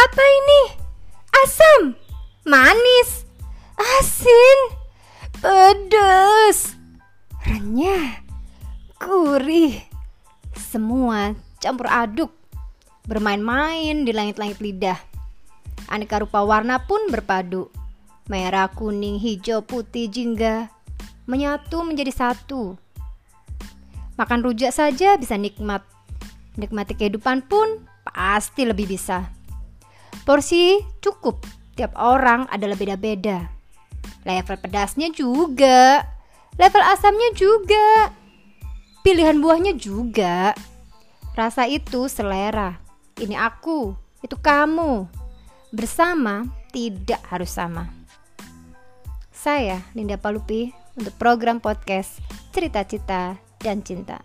Apa ini? Asam, manis, asin, pedas, renyah, gurih. Semua campur aduk, bermain-main di langit-langit lidah. Aneka rupa warna pun berpadu. Merah, kuning, hijau, putih, jingga menyatu menjadi satu. Makan rujak saja bisa nikmat. Nikmati kehidupan pun pasti lebih bisa. Porsi cukup, tiap orang adalah beda-beda. Level pedasnya juga, level asamnya juga, pilihan buahnya juga. Rasa itu selera. Ini aku, itu kamu. Bersama tidak harus sama. Saya Linda Palupi untuk program podcast Cerita Cita dan Cinta.